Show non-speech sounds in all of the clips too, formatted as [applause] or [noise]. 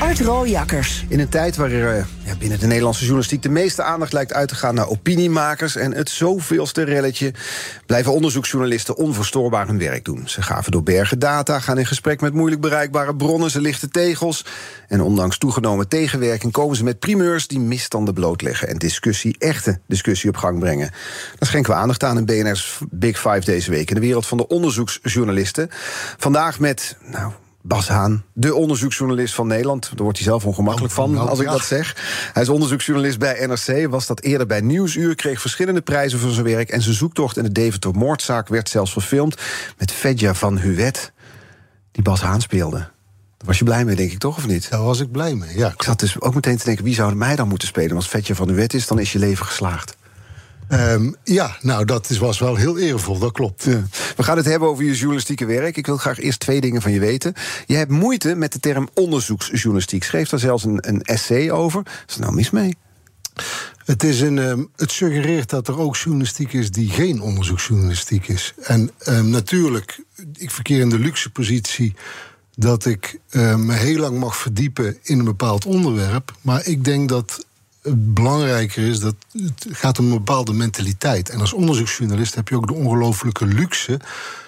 Art Rooijakkers. In een tijd waar eh, binnen de Nederlandse journalistiek de meeste aandacht lijkt uit te gaan naar opiniemakers en het zoveelste relletje, blijven onderzoeksjournalisten onverstoorbaar hun werk doen. Ze gaven door bergen data, gaan in gesprek met moeilijk bereikbare bronnen, ze lichten tegels. En ondanks toegenomen tegenwerking komen ze met primeurs die misstanden blootleggen en discussie, echte discussie op gang brengen. Daar schenken we aandacht aan in BNR's Big Five deze week in de wereld van de onderzoeksjournalisten. Vandaag met, nou, Bas Haan, de onderzoeksjournalist van Nederland. Daar wordt hij zelf ongemakkelijk van als ik dat zeg. Hij is onderzoeksjournalist bij NRC, was dat eerder bij Nieuwsuur... kreeg verschillende prijzen voor zijn werk... en zijn zoektocht in de Deventer-moordzaak werd zelfs verfilmd... met Fedja van Huwet, die Bas Haan speelde. Daar was je blij mee, denk ik, toch, of niet? Daar was ik blij mee, ja. Ik zat dus ook meteen te denken, wie zou mij dan moeten spelen? Als Fedja van Huwet is, dan is je leven geslaagd. Um, ja, nou, dat is, was wel heel eervol, dat klopt. Ja. We gaan het hebben over je journalistieke werk. Ik wil graag eerst twee dingen van je weten. Je hebt moeite met de term onderzoeksjournalistiek. Schreef daar zelfs een, een essay over. Is er nou mis mee? Het, is een, um, het suggereert dat er ook journalistiek is die geen onderzoeksjournalistiek is. En um, natuurlijk, ik verkeer in de luxe positie dat ik uh, me heel lang mag verdiepen in een bepaald onderwerp. Maar ik denk dat belangrijker is dat het gaat om een bepaalde mentaliteit. En als onderzoeksjournalist heb je ook de ongelofelijke luxe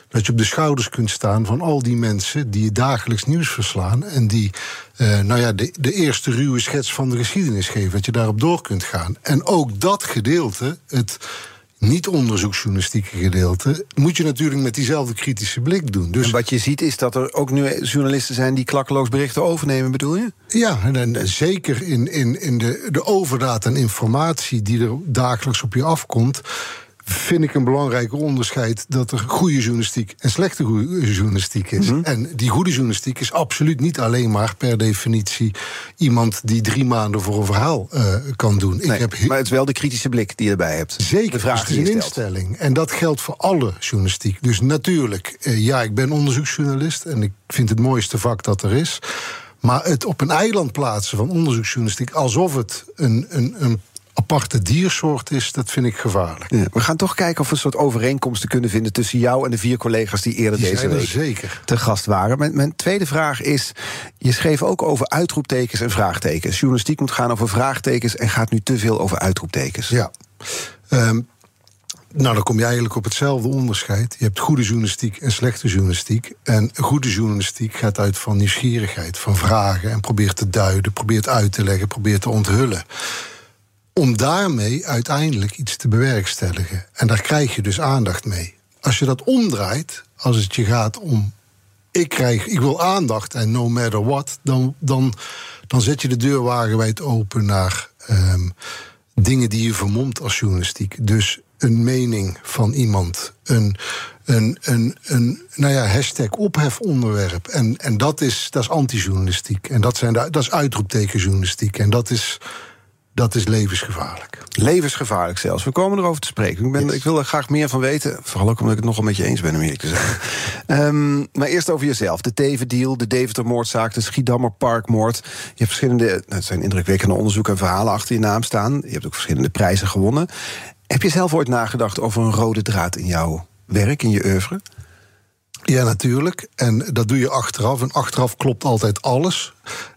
dat je op de schouders kunt staan van al die mensen die je dagelijks nieuws verslaan. En die uh, nou ja, de, de eerste ruwe schets van de geschiedenis geven. Dat je daarop door kunt gaan. En ook dat gedeelte, het niet-onderzoeksjournalistieke gedeelte, moet je natuurlijk met diezelfde kritische blik doen. Dus en wat je ziet is dat er ook nu journalisten zijn die klakkeloos berichten overnemen, bedoel je? Ja, en, en zeker in, in, in de, de overdaad en informatie die er dagelijks op je afkomt vind ik een belangrijker onderscheid dat er goede journalistiek en slechte journalistiek is. Mhm. En die goede journalistiek is absoluut niet alleen maar per definitie iemand die drie maanden voor een verhaal uh, kan doen. Nee, ik heb maar het is wel de kritische blik die je erbij hebt. Zeker, de vraag is een instelling. En dat geldt voor alle journalistiek. Dus natuurlijk, uh, ja, ik ben onderzoeksjournalist en ik vind het mooiste vak dat er is. Maar het op een eiland plaatsen van onderzoeksjournalistiek alsof het een, een, een aparte diersoort is, dat vind ik gevaarlijk. Ja, we gaan toch kijken of we een soort overeenkomsten kunnen vinden tussen jou en de vier collega's die eerder deze week zeker. te gast waren. Mijn, mijn, tweede vraag is: je schreef ook over uitroeptekens en vraagtekens. Journalistiek moet gaan over vraagtekens en gaat nu te veel over uitroeptekens. Ja. Um, nou, dan kom je eigenlijk op hetzelfde onderscheid. Je hebt goede journalistiek en slechte journalistiek. En goede journalistiek gaat uit van nieuwsgierigheid, van vragen en probeert te duiden, probeert uit te leggen, probeert te onthullen om daarmee uiteindelijk iets te bewerkstelligen. En daar krijg je dus aandacht mee. Als je dat omdraait, als het je gaat om. Ik, krijg, ik wil aandacht en no matter what, dan, dan, dan zet je de deur wagenwijd open naar um, dingen die je vermomt als journalistiek. Dus een mening van iemand, een, een, een, een nou ja, hashtag ophefonderwerp. En, en dat is, dat is anti-journalistiek. En dat, zijn, dat is uitroeptekenjournalistiek. En dat is dat is levensgevaarlijk. Levensgevaarlijk zelfs. We komen erover te spreken. Ik, ben, ik wil er graag meer van weten. Vooral ook omdat ik het nogal met je eens ben, om eerlijk te zeggen. um, [laughs] maar eerst over jezelf. De Teven-deal, de Deventer-moordzaak, de Schiedammer Parkmoord. Je hebt verschillende, nou, het zijn indrukwekkende onderzoeken en verhalen achter je naam staan. Je hebt ook verschillende prijzen gewonnen. Heb je zelf ooit nagedacht over een rode draad in jouw werk, in je oeuvre? Ja, natuurlijk. En dat doe je achteraf. En achteraf klopt altijd alles.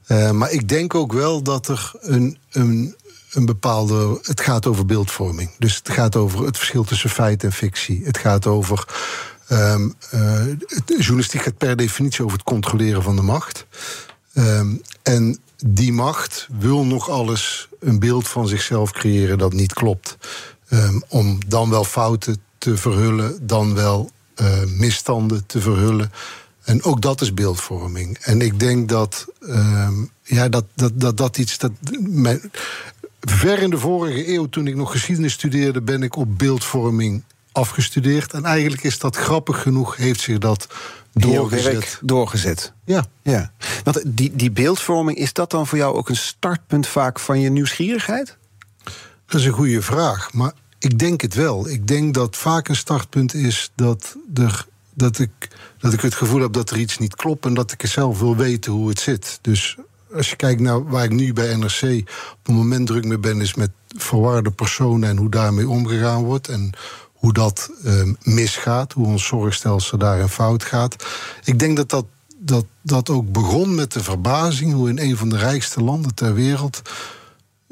Uh, maar ik denk ook wel dat er een, een, een bepaalde. Het gaat over beeldvorming. Dus het gaat over het verschil tussen feit en fictie. Het gaat over. Um, journalistiek gaat per definitie over het controleren van de macht. Um, en die macht wil nog alles een beeld van zichzelf creëren dat niet klopt. Um, om dan wel fouten te verhullen, dan wel uh, misstanden te verhullen. En ook dat is beeldvorming. En ik denk dat ja, dat, dat, dat, dat iets. Dat, mijn, ver in de vorige eeuw, toen ik nog geschiedenis studeerde, ben ik op beeldvorming afgestudeerd. En eigenlijk is dat grappig genoeg, heeft zich dat doorgezet. doorgezet. Ja. ja. Want die, die beeldvorming, is dat dan voor jou ook een startpunt vaak van je nieuwsgierigheid? Dat is een goede vraag. Maar ik denk het wel. Ik denk dat vaak een startpunt is dat, er, dat, ik, dat ik het gevoel heb dat er iets niet klopt en dat ik zelf wil weten hoe het zit. Dus als je kijkt naar waar ik nu bij NRC op het moment druk mee ben, is met verwarde personen en hoe daarmee omgegaan wordt. En hoe dat uh, misgaat, hoe ons zorgstelsel daarin fout gaat. Ik denk dat dat, dat dat ook begon met de verbazing hoe in een van de rijkste landen ter wereld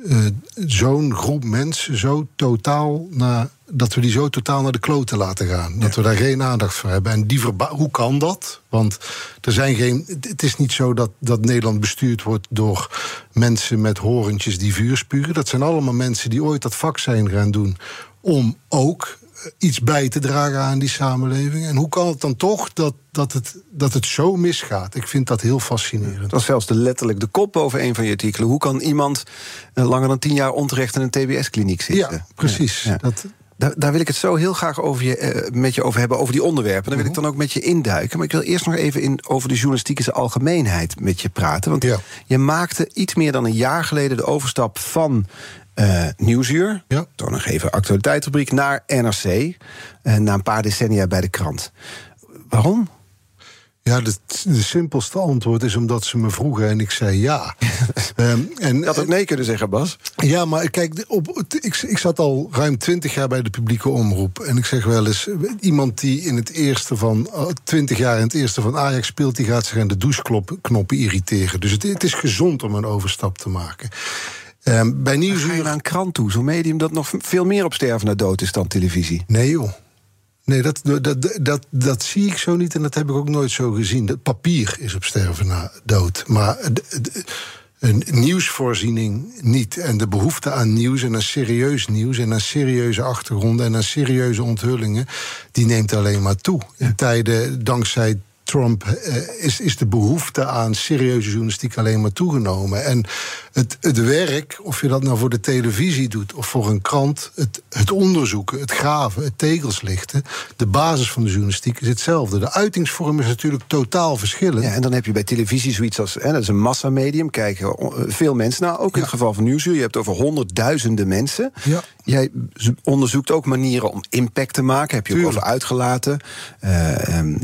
uh, zo'n groep mensen zo totaal naar, dat we die zo totaal naar de kloten laten gaan. Dat we daar geen aandacht voor hebben. En die hoe kan dat? Want er zijn geen. Het is niet zo dat, dat Nederland bestuurd wordt door mensen met horentjes die vuur spugen. Dat zijn allemaal mensen die ooit dat vak zijn gaan doen om ook iets bij te dragen aan die samenleving. En hoe kan het dan toch dat, dat, het, dat het zo misgaat? Ik vind dat heel fascinerend. Dat was zelfs de, letterlijk de kop boven een van je artikelen. Hoe kan iemand eh, langer dan tien jaar onterecht in een TBS-kliniek zitten? Ja, precies. Dat, daar, daar, wil ik het zo heel graag over je, eh, met je over hebben, over die onderwerpen. Daar wil ik mhm. dan ook met je induiken. Maar ik wil eerst nog even in, over de journalistieke algemeenheid met je praten. Want je maakte iets meer dan een jaar geleden de overstap van uh, Nieuwsuur, ja. dan nog even actualiteitsrubriek, naar NRC. Uh, eh, na een paar decennia bij de krant. Waarom? Ja, de, de, simpelste antwoord is omdat ze me vroegen en ik zei ja. um, [laughs] en, je had ook nee kunnen zeggen, Bas. Ja, maar kijk, op, ik, ik zat al ruim twintig jaar bij de publieke omroep. En ik zeg wel eens, iemand die in het eerste van eh, twintig jaar in het eerste van Ajax speelt, die gaat zich aan de doucheknoppen irriteren. Dus het, het is gezond om een overstap te maken. Um, bij Nieuwsuur... Naar een krant toe, zo'n medium dat nog veel meer op sterven naar dood is dan televisie? Nee joh. Nee, dat, dat, dat, dat, zie ik zo niet en dat heb ik ook nooit zo gezien. Het papier is op sterven na dood. Maar een nieuwsvoorziening niet. En de behoefte aan nieuws en aan serieus nieuws... en aan serieuze achtergronden en aan serieuze onthullingen... die neemt alleen maar toe. In tijden dankzij Trump uh, is, is de behoefte aan serieuze journalistiek alleen maar toegenomen. En het, het werk, of je dat nou voor de televisie doet of voor een krant, het, het onderzoeken, het graven, het tegels lichten, de basis van de journalistiek is hetzelfde. De uitingsvorm is natuurlijk totaal verschillend. Ja, en dan heb je bij televisie zoiets als, hè, dat is een massamedium, kijken veel mensen nou, ook in het geval van Nieuwsuur, je hebt over honderdduizenden mensen. Ja. Jij onderzoekt ook manieren om impact te maken, heb je ook over uitgelaten. Uh,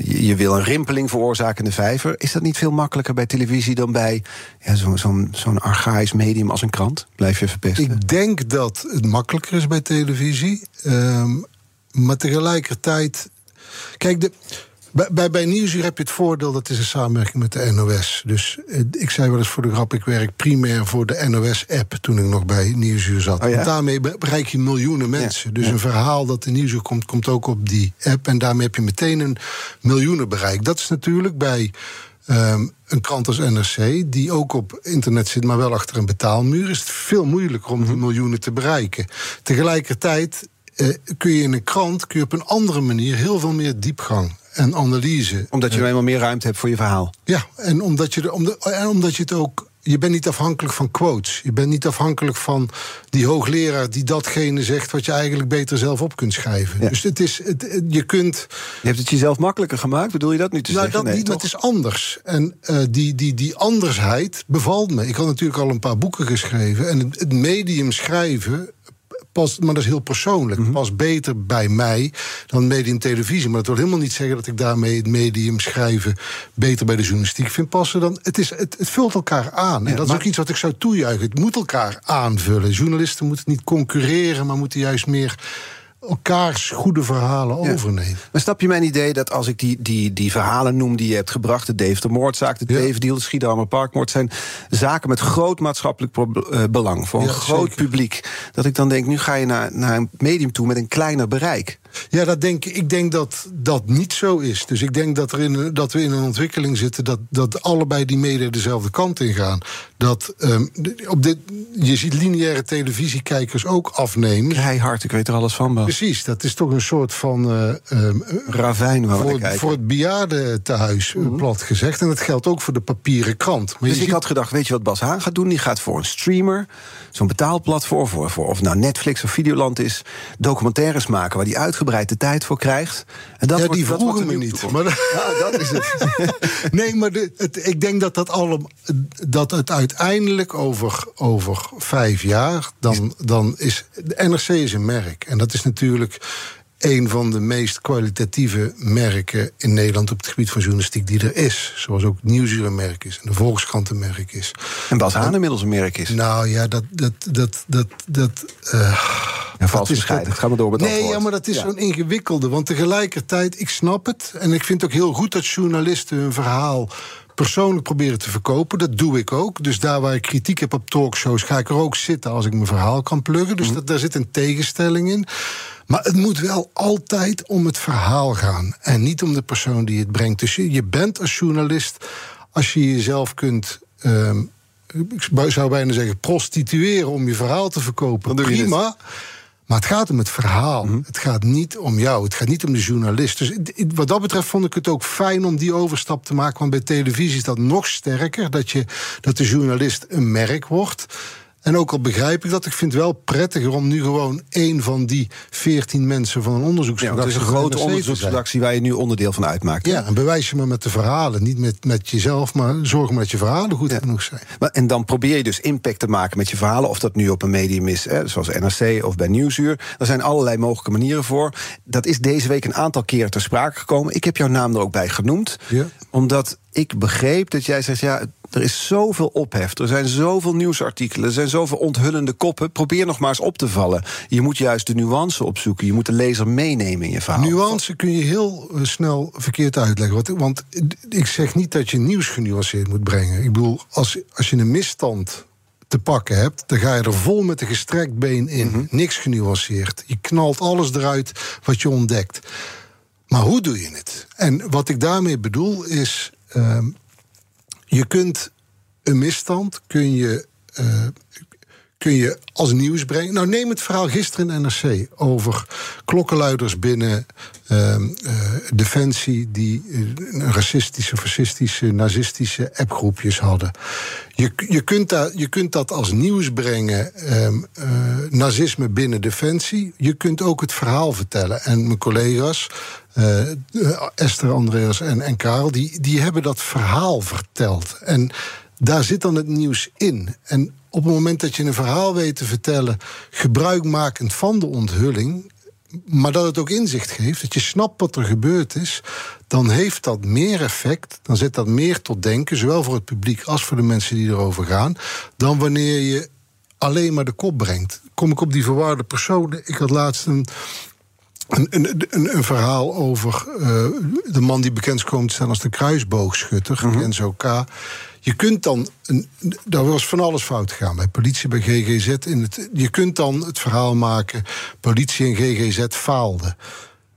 je wil een rimpeling veroorzakende vijver. Is dat niet veel makkelijker bij televisie dan bij ja, zo'n zo zo'n archaïs medium als een krant? Blijf je verpesten? Ik denk dat het makkelijker is bij televisie. Um, maar tegelijkertijd. Kijk, de, bij, bij, Nieuwsuur heb je het voordeel dat is een samenwerking met de NOS. Dus eh, ik zei wel eens voor de grap, ik werk primair voor de NOS-app toen ik nog bij Nieuwsuur zat. Oh daarmee bereik je miljoenen mensen. Dus een verhaal dat in Nieuwsuur komt, komt ook op die app. En daarmee heb je meteen een miljoenen bereik. Dat is natuurlijk bij ehm, een krant als NRC, die ook op internet zit, maar wel achter een betaalmuur, is het veel moeilijker om die mhm. miljoenen te bereiken. Tegelijkertijd eh, kun je in een krant kun je op een andere manier heel veel meer diepgang en analyse. Omdat je uh, eenmaal meer ruimte hebt voor je verhaal. Ja, en omdat je, om en omdat je het ook. Je bent niet afhankelijk van quotes. Je bent niet afhankelijk van die hoogleraar die datgene zegt wat je eigenlijk beter zelf op kunt schrijven. Dus het is, het, je kunt. Je hebt het jezelf makkelijker gemaakt, bedoel je dat nu te nou, zeggen? Dat niet, maar het is anders. En uh, die, die, die andersheid bevalt me. Ik had natuurlijk al een paar boeken geschreven. En het, het medium schrijven past, maar dat is heel persoonlijk. Mm Past beter bij mij dan medium televisie. Maar dat wil helemaal niet zeggen dat ik daarmee het medium schrijven beter bij de journalistiek vind passen. Dan, het, is, het, het vult elkaar aan. en dat is ook iets wat ik zou toejuichen. Het moet elkaar aanvullen. Journalisten moeten niet concurreren, maar moeten juist meer elkaars goede verhalen overnemen. Maar snap je mijn idee dat als ik die, die, die verhalen noem die je hebt gebracht... de Deventer-moordzaak, de ja. Tevendeal, de Schiedammer Parkmoord... zijn zaken met groot maatschappelijk uh, belang voor een groot publiek. Dat ik dan denk, nu ga je naar, naar een medium toe met een kleiner bereik. Ja, dat denk, ik denk dat dat niet zo is. Dus ik denk dat, er in, dat we in een ontwikkeling zitten... dat, dat allebei die media dezelfde kant in gaan. Dat, um, op dit, je ziet lineaire televisiekijkers ook afnemen. hard, ik weet er alles van. Precies, dat is toch een soort van... Uh, um, Ravijn voor, voor het bejaardentehuis, mm plat gezegd. En dat geldt ook voor de papieren krant. Maar dus ik had gedacht, weet je wat Bas Haan gaat doen? Die gaat voor een streamer, zo'n betaalplatform... Voor, voor, of nou Netflix of Videoland is, documentaires maken... waar die uit uitgebreid de tijd voor krijgt. En dat ja, wordt, die vroegen me niet. Maar, ja, dat is het. [laughs] nee, maar de, het, ik denk dat, dat, allemaal, dat het uiteindelijk over, over vijf jaar... Dan, dan is... De NRC is een merk. En dat is natuurlijk een van de meest kwalitatieve merken in Nederland op het gebied van journalistiek die er is. Zoals ook Nieuwsuur een merk is en de Volkskrant een merk is. En Bas Haan inmiddels een merk is. Nou ja, dat. dat, dat, dat, dat uh, ja, vals bescheiden. Ga maar door met Nee, ja, maar dat is zo'n ingewikkelde. Want tegelijkertijd, ik snap het. En ik vind het ook heel goed dat journalisten hun verhaal persoonlijk proberen te verkopen. Dat doe ik ook. Dus daar waar ik kritiek heb op talkshows, ga ik er ook zitten als ik mijn verhaal kan pluggen. Dus mhm. dat, daar zit een tegenstelling in. Maar het moet wel altijd om het verhaal gaan. En niet om de persoon die het brengt. Dus je, je bent als journalist, als je jezelf kunt. Ehm, ik zou bijna zeggen, prostitueren om je verhaal te verkopen. Prima. Maar het gaat om het verhaal. Mhm. Het gaat niet om jou. Het gaat niet om de journalist. Dus wat dat betreft vond ik het ook fijn om die overstap te maken. Want bij televisie is dat nog sterker. Dat, je, dat de journalist een merk wordt. En ook al begrijp ik dat, ik vind het wel prettiger om nu gewoon één van die veertien mensen van een onderzoeksredactie. Ja, het is een grote onderzoeksredactie waar je nu onderdeel van uitmaakt. Ja, en bewijs je maar met de verhalen. Niet met, met jezelf, maar zorg maar dat je verhalen goed genoeg zijn. Maar, en dan probeer je dus impact te maken met je verhalen. Of dat nu op een medium is, hè, zoals NRC of bij Nieuwsuur. Er zijn allerlei mogelijke manieren voor. Dat is deze week een aantal keren ter sprake gekomen. Ik heb jouw naam er ook bij genoemd. Ja. Omdat ik begreep dat jij zegt, ja, er is zoveel ophef. Er zijn zoveel nieuwsartikelen. Er zijn zoveel onthullende koppen. Probeer nog maar eens op te vallen. Je moet juist de nuance opzoeken. Je moet de lezer meenemen in je verhaal. Nuance kun je heel eh, snel verkeerd uitleggen. Want ik zeg niet dat je nieuws genuanceerd moet brengen. Ik bedoel, als, als je een misstand te pakken hebt, dan ga je er vol met een gestrekt been in. Mhm. Niks genuanceerd. Je knalt alles eruit wat je ontdekt. Maar hoe doe je het? En wat ik daarmee bedoel is. Ehm, je kunt een misstand kun je, uh, kun je als nieuws brengen. Nou, neem het verhaal gisteren in NRC over klokkenluiders binnen uh, uh, Defensie die uh, racistische, fascistische, nazistische appgroepjes hadden. Je, je, kunt dat, je kunt dat als nieuws brengen, um, nazisme binnen Defensie. Je kunt ook het verhaal vertellen. En mijn collega's, Esther, Andreas en, en Karel, die, die hebben dat verhaal verteld. En daar zit dan het nieuws in. En op het moment dat je een verhaal weet te vertellen, gebruikmakend van de onthulling, maar dat het ook inzicht geeft, dat je snapt wat er gebeurd is, dan heeft dat meer effect, dan zet dat meer tot denken, zowel voor het publiek als voor de mensen die erover gaan, dan wanneer je alleen maar de kop brengt. Kom ik op die verwaarde personen. Ik had laatst een, een, een, een, verhaal over uh, de man die bekend komt te staan als de kruisboogschutter, mm -hmm. Enzo K. Je kunt dan, een, daar was van alles fout gegaan bij politie, bij GGZ. In het, je kunt dan het verhaal maken, politie en GGZ faalden.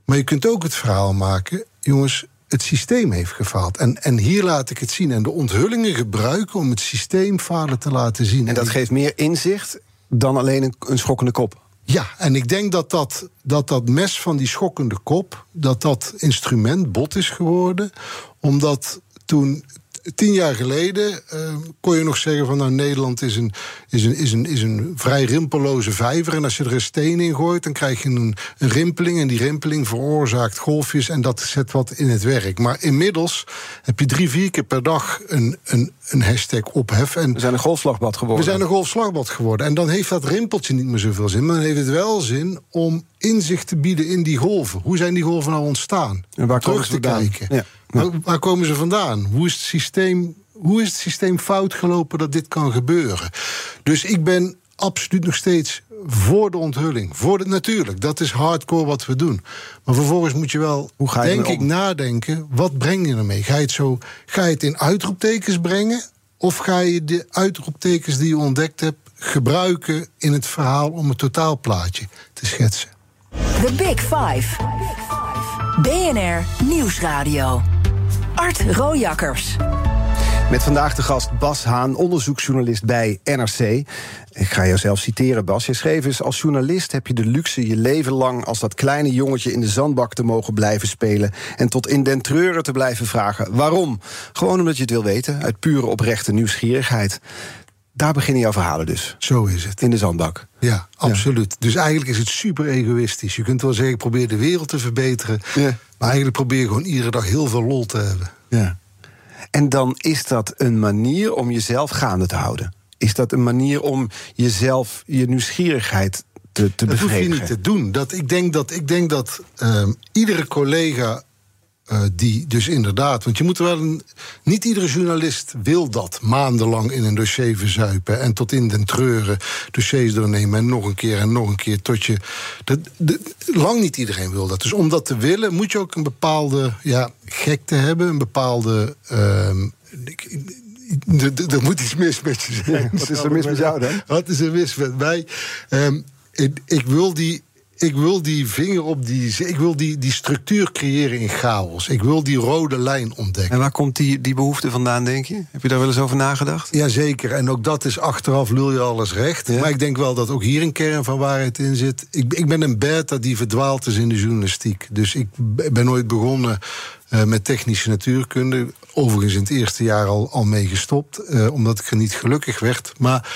Maar je kunt ook het verhaal maken, jongens, het systeem heeft gefaald. En, en hier laat ik het zien. En de onthullingen gebruiken om het systeem falen te laten zien. En dat geeft meer inzicht dan alleen een, een schokkende kop. Ja, en ik denk dat dat, dat dat mes van die schokkende kop... dat dat instrument bot is geworden... omdat toen tien jaar geleden uh, kon je nog zeggen van nou Nederland is een, is, een, is, een, is een vrij rimpelloze vijver. En als je er een steen in gooit, dan krijg je een, een rimpeling. En die rimpeling veroorzaakt golfjes en dat zet wat in het werk. Maar inmiddels heb je drie, vier keer per dag een, een, een hashtag ophef. En we zijn een golfslagbad geworden. We zijn een golfslagbad geworden. En dan heeft dat rimpeltje niet meer zoveel zin. Maar dan heeft het wel zin om inzicht te bieden in die golven. Hoe zijn die golven nou ontstaan? En waar Terug te kijken. Ja. Waar, komen ze vandaan? Hoe is, het systeem, hoe is het systeem fout gelopen dat dit kan gebeuren? Dus ik ben absoluut nog steeds voor de onthulling. Voor de, natuurlijk, dat is hardcore wat we doen. Maar vervolgens moet je wel, Hoe ga je denk ik, nadenken... wat breng je ermee? Ga je, het zo, ga je het in uitroeptekens brengen... of ga je de uitroeptekens die je ontdekt hebt... gebruiken in het verhaal om het totaalplaatje te schetsen? The Big Five. BNR Nieuwsradio. Art Rojakkers. Met vandaag de gast Bas Haan, onderzoeksjournalist bij NRC. Ik ga jou zelf citeren, Bas. Je schreef eens: Als journalist heb je de luxe je leven lang als dat kleine jongetje in de zandbak te mogen blijven spelen. En tot in den treuren te blijven vragen: waarom? Gewoon omdat je het wil weten, uit pure oprechte nieuwsgierigheid. Daar beginnen jouw verhalen dus. Zo is het. In de zandbak. Ja, absoluut. Dus eigenlijk is het super egoïstisch. Je kunt wel zeggen, ik probeer de wereld te verbeteren. Ja. Maar eigenlijk probeer je gewoon iedere dag heel veel lol te hebben. Ja. En dan is dat een manier om jezelf gaande te houden. Is dat een manier om jezelf, je nieuwsgierigheid te, te Dat hoef je bevredigen? niet te doen. Dat, ik denk dat, ik denk dat ehm, iedere collega eh, die dus inderdaad... want je moet wel een... niet iedere journalist wil dat maandenlang in een dossier verzuipen... en tot in den treuren dossiers doornemen en nog een keer en nog een keer... tot je... Dat, lang niet iedereen wil dat. Dus om dat te willen moet je ook een bepaalde ja, gekte hebben... een bepaalde... ehm, er- moet iets mis met je zijn. Wat is er mis met jou dan? [laughs] Wat is er mis met mij? Ehm, ik, ik wil die. Ik wil die vinger op die. Ik wil die, die structuur creëren in chaos. Ik wil die rode lijn ontdekken. En waar komt die, die behoefte vandaan, denk je? Heb je daar wel eens over nagedacht? Jazeker, en ook dat is achteraf lul je alles recht. Ja. Maar ik denk wel dat ook hier een kern van waarheid in zit. Ik, ik ben een beta die verdwaald is in de journalistiek. Dus ik ben ooit begonnen eh, met technische natuurkunde. Overigens in het eerste jaar al, al mee gestopt, eh, omdat ik er niet gelukkig werd. Maar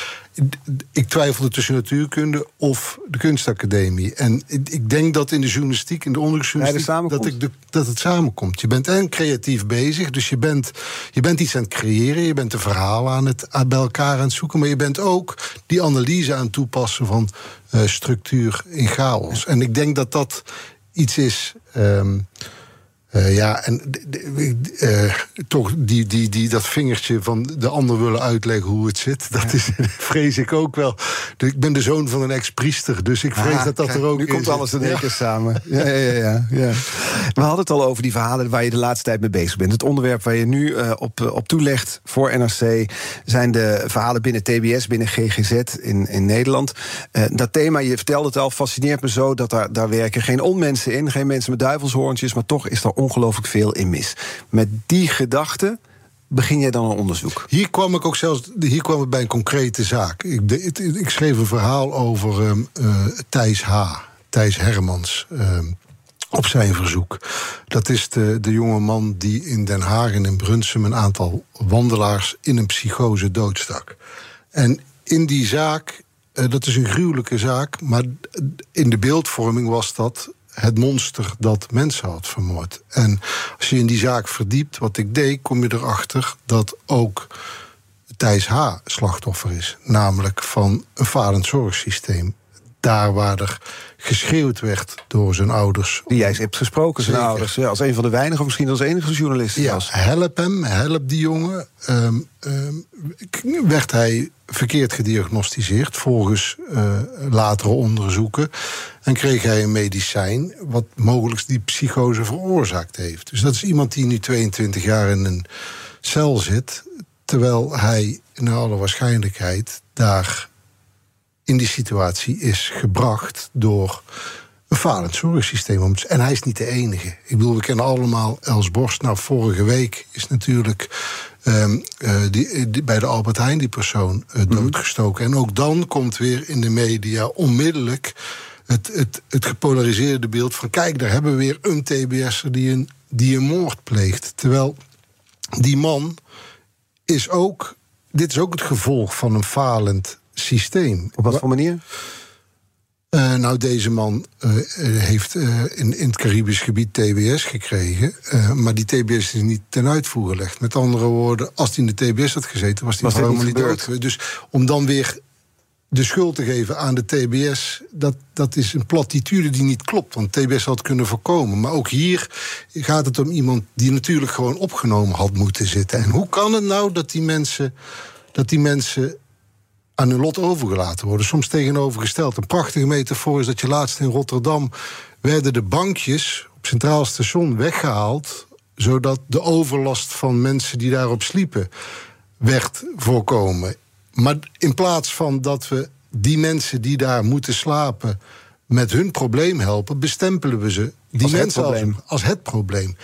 ik- twijfelde tussen natuurkunde of de kunstacademie. En ik, denk dat in de journalistiek, in de onderzoeksjournalistiek... Dat, samenkomt. ik de, dat het samenkomt. Je bent en creatief bezig, dus je bent, je bent iets aan het creëren... je bent de verhalen aan het, aan- bij elkaar aan het zoeken... maar je bent ook die analyse aan het toepassen van eh, structuur in chaos. En ik denk dat dat iets is... ehm, eh, ja, en eh, toch die, die, die, dat vingertje van de ander willen uitleggen hoe het zit, dat is, [laughs] vrees ik ook wel. Ik ben de zoon van een ex-priester, dus ik vrees Ah, dat dat kijk, er ook Nu in komt zit. alles in één Ja. keer samen. [laughs] Ja, ja, ja, ja, ja. We hadden het al over die verhalen waar je de laatste tijd mee bezig bent. Het onderwerp waar je nu eh, op, op toelegt voor NRC zijn de verhalen binnen TBS, binnen GGZ in, in Nederland. Dat thema, je vertelde het al, fascineert me zo dat daar, daar werken geen onmensen in, geen mensen met duivelshoorntjes, maar toch is er ongelooflijk veel in mis. Met die gedachte begin jij dan een onderzoek. Hier kwam ik ook zelfs hier kwam het bij een concrete zaak. Ik, ik schreef een verhaal over eh, Thijs H. Thijs Hermans. ehm, op zijn verzoek. Dat is de, de jonge man die in Den Haag en in Brunsum een aantal wandelaars in een psychose doodstak. En in die zaak, eh, dat is een gruwelijke zaak, maar in de beeldvorming was dat het monster dat mensen had vermoord. En als je in die zaak verdiept, wat ik deed, kom je erachter dat ook Thijs H. slachtoffer is. Namelijk van een falend zorgsysteem. Daar waar er geschreeuwd werd door zijn ouders. Die jij hebt gesproken, zijn Zeker. ouders. Ja, als een van de weinigen, of misschien als enige journalist. Ja, was. help hem, help die jongen. Ehm, ehm, werd hij verkeerd gediagnosticeerd volgens eh, latere onderzoeken. En kreeg hij een medicijn wat mogelijk die psychose veroorzaakt heeft. Dus dat is iemand die nu 22 jaar in een cel zit. Terwijl hij naar alle waarschijnlijkheid daar in die situatie is gebracht door een falend zorgsysteem. En hij is niet de enige. Ik bedoel, we kennen allemaal Els Borst. Nou, vorige week is natuurlijk ehm, eh, die, die- bij de Albert Heijn die persoon eh, doodgestoken. En ook dan komt weer in de media onmiddellijk het, het, het gepolariseerde beeld van... kijk, daar hebben we weer een TBS'er die een, die een moord pleegt. Terwijl die man is ook... Dit is ook het gevolg van een falend systeem. Op wat voor manier? Eh, nou, deze man eh, eh, heeft in, in het Caribisch gebied TBS gekregen. maar die TBS is niet ten uitvoer gelegd. Met andere woorden, als hij in de TBS had gezeten, was hij helemaal niet dood. Dus om dan weer de schuld te geven aan de TBS, dat, dat is een platitude die niet klopt. Want TBS had kunnen voorkomen. Maar ook hier gaat het om iemand die natuurlijk gewoon opgenomen had moeten zitten. En hoe kan het nou dat die mensen, dat die mensen aan hun lot overgelaten worden. Soms tegenovergesteld. Een prachtige metafoor is dat je laatst in Rotterdam... werden de bankjes op Centraal Station weggehaald... zodat de overlast van mensen die daarop sliepen werd voorkomen. Maar in plaats van dat we die mensen die daar moeten slapen... met hun probleem helpen, bestempelen we ze... Die Als mensen als het probleem.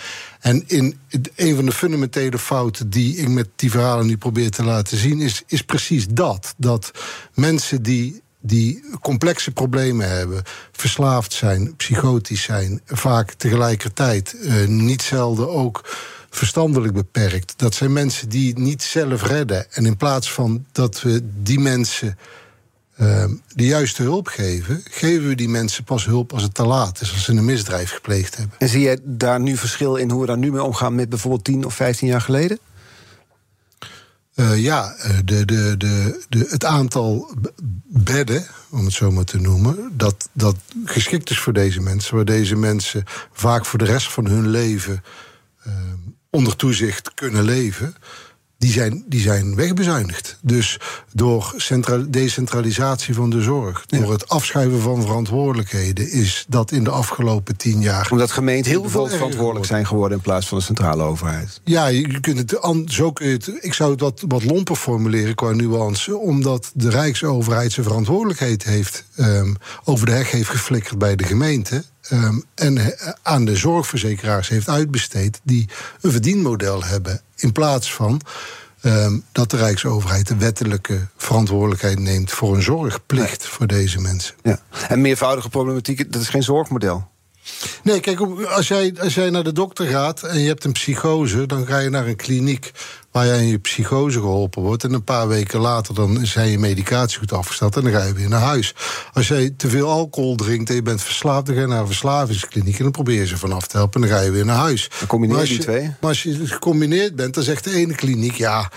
En in een van de fundamentele fouten die ik met die verhalen nu probeer te laten zien, is, is precies dat. Dat mensen die, die complexe problemen hebben, verslaafd zijn, psychotisch zijn, vaak tegelijkertijd, eh, niet zelden ook verstandelijk beperkt. Dat zijn mensen die niet zelf redden. En in plaats van dat we die mensen uh, de juiste hulp geven, geven we die mensen pas hulp als het te laat is, als ze een misdrijf gepleegd hebben. En zie je daar nu verschil in hoe we daar nu mee omgaan met bijvoorbeeld 10 of 15 jaar geleden? Uh, ja, de, de, de, de, het aantal bedden, om het zo maar te noemen, dat, dat geschikt is voor deze mensen, waar deze mensen vaak voor de rest van hun leven uh, onder toezicht kunnen leven die zijn, die zijn wegbezuinigd. Dus door decentralisatie van de zorg, door het afschuiven van verantwoordelijkheden, is dat in de afgelopen tien jaar. Omdat gemeenten heel veel verantwoordelijk zijn geworden in plaats van de centrale overheid. Ja, je kunt het, zo kun je het, ik zou het wat, wat lomper formuleren qua nuance, omdat de Rijksoverheid zijn verantwoordelijkheid heeft um, over de heg heeft geflikkerd bij de gemeente. Um, en eh, aan de zorgverzekeraars heeft uitbesteed die een verdienmodel hebben. In plaats van um, dat de Rijksoverheid de wettelijke verantwoordelijkheid neemt voor een zorgplicht voor deze mensen. Ja. En meervoudige problematiek, dat is geen zorgmodel. Nee, kijk, als jij, als jij naar de dokter gaat en je hebt een psychose, dan ga je naar een kliniek waar jij in je psychose geholpen wordt. En een paar weken later dan zijn je medicatie goed afgesteld en dan ga je weer naar huis. Als jij te veel alcohol drinkt en je bent verslaafd, dan ga je naar een verslavingskliniek en dan probeer je ze vanaf te helpen en dan ga je weer naar huis. Dan combineer je die twee. Maar als je gecombineerd bent, dan zegt de ene kliniek ja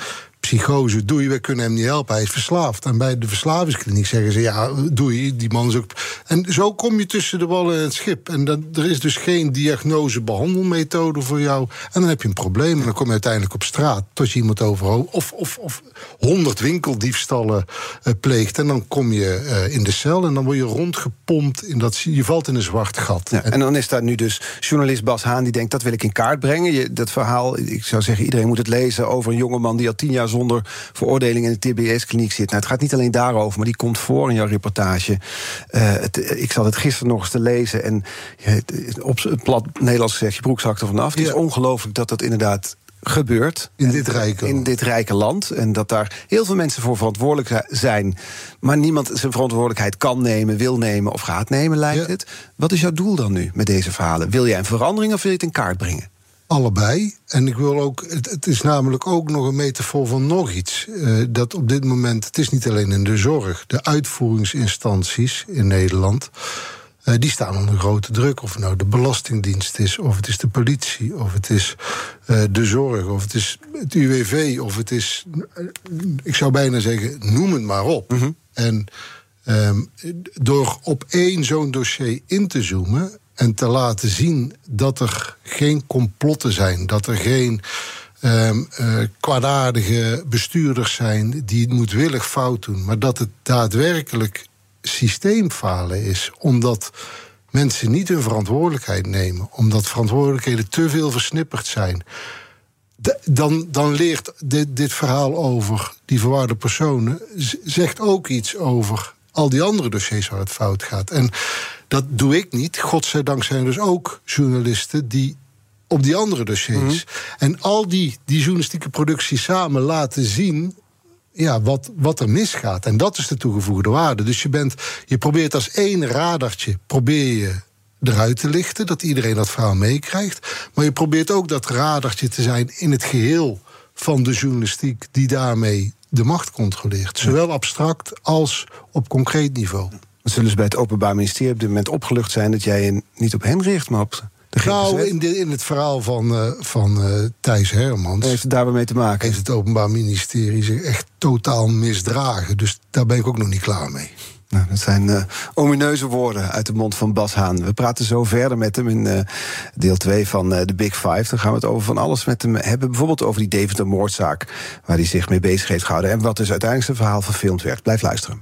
psychose, doei, we kunnen hem niet helpen, hij is verslaafd. En bij de verslavingskliniek zeggen ze, ja, doei, die man is ook... En zo kom je tussen de wallen en het schip. En dan, er is dus geen diagnose-behandelmethode voor jou. En dan heb je een probleem en dan kom je uiteindelijk op straat... tot je iemand overhoofd of, of, of honderd winkeldiefstallen uh, pleegt... en dan kom je uh, in de cel en dan word je rondgepompt... In dat, je valt in een zwart gat. Ja, en dan is daar nu dus journalist Bas Haan... die denkt, dat wil ik in kaart brengen. Je, dat verhaal, ik zou zeggen, iedereen moet het lezen... over een jongeman die al tien jaar zonder veroordeling in de TBS-kliniek zit. Nou, het gaat niet alleen daarover, maar die komt voor in jouw reportage. Uh, het, ik zat het gisteren nog eens te lezen en op het plat Nederlands gezegd, je broek zakt er vanaf. Het is ongelooflijk dat dat inderdaad gebeurt. In dit rijke In dit rijke land. En dat daar heel veel mensen voor verantwoordelijk zijn. Maar niemand zijn verantwoordelijkheid kan nemen, wil nemen of gaat nemen, lijkt het. Wat is jouw doel dan nu met deze verhalen? Wil jij een verandering of wil je het in kaart brengen? Allebei. En ik wil ook, het, het, is namelijk ook nog een metafoor van nog iets. Uh, dat op dit moment, het is niet alleen in de zorg, de uitvoeringsinstanties in Nederland. Uh, die staan onder grote druk. Of het nou de Belastingdienst is, of het is de politie, of het is uh, de zorg, of het is het UWV, of het is. ik zou bijna zeggen, noem het maar op. Mm -hmm. En um, door op één zo'n dossier in te zoomen en te laten zien dat er geen complotten zijn, dat er geen um, uh, kwaadaardige bestuurders zijn die het moedwillig fout doen, maar dat het daadwerkelijk systeemfalen is, omdat mensen niet hun verantwoordelijkheid nemen, omdat verantwoordelijkheden te veel versnipperd zijn. Dan, dan leert dit, dit verhaal over die verwaarde personen, zegt ook iets over al die andere dossiers waar het fout gaat. En dat doe ik niet. Godzijdank zijn er dus ook journalisten die op die andere dossiers. Mhm. En al die, die journalistieke producties samen laten zien ja, wat, wat er misgaat. En dat is de toegevoegde waarde. Dus je, bent, je probeert als één radartje probeer je eruit te lichten, dat iedereen dat verhaal meekrijgt. Maar je probeert ook dat radartje te zijn in het geheel van de journalistiek die daarmee de macht controleert. Zowel abstract als op concreet niveau. Dan zullen ze bij het Openbaar Ministerie op dit moment opgelucht zijn dat jij je niet op hen richt, maar op de Nou, in, de, in het verhaal van, uh, van uh, Thijs Hermans. Heeft het daar weer mee te maken? Heeft het Openbaar Ministerie zich echt totaal misdragen. Dus daar ben ik ook nog niet klaar mee. Nou, dat zijn uh, omineuze woorden uit de mond van Bas Haan. We praten zo verder met hem in deel 2 van de Big Five. Dan gaan we het over van alles met hem hebben. Bijvoorbeeld over die Deventer-moordzaak, waar hij zich mee bezig heeft gehouden. En wat dus uiteindelijk zijn verhaal verfilmd werd. Blijf luisteren.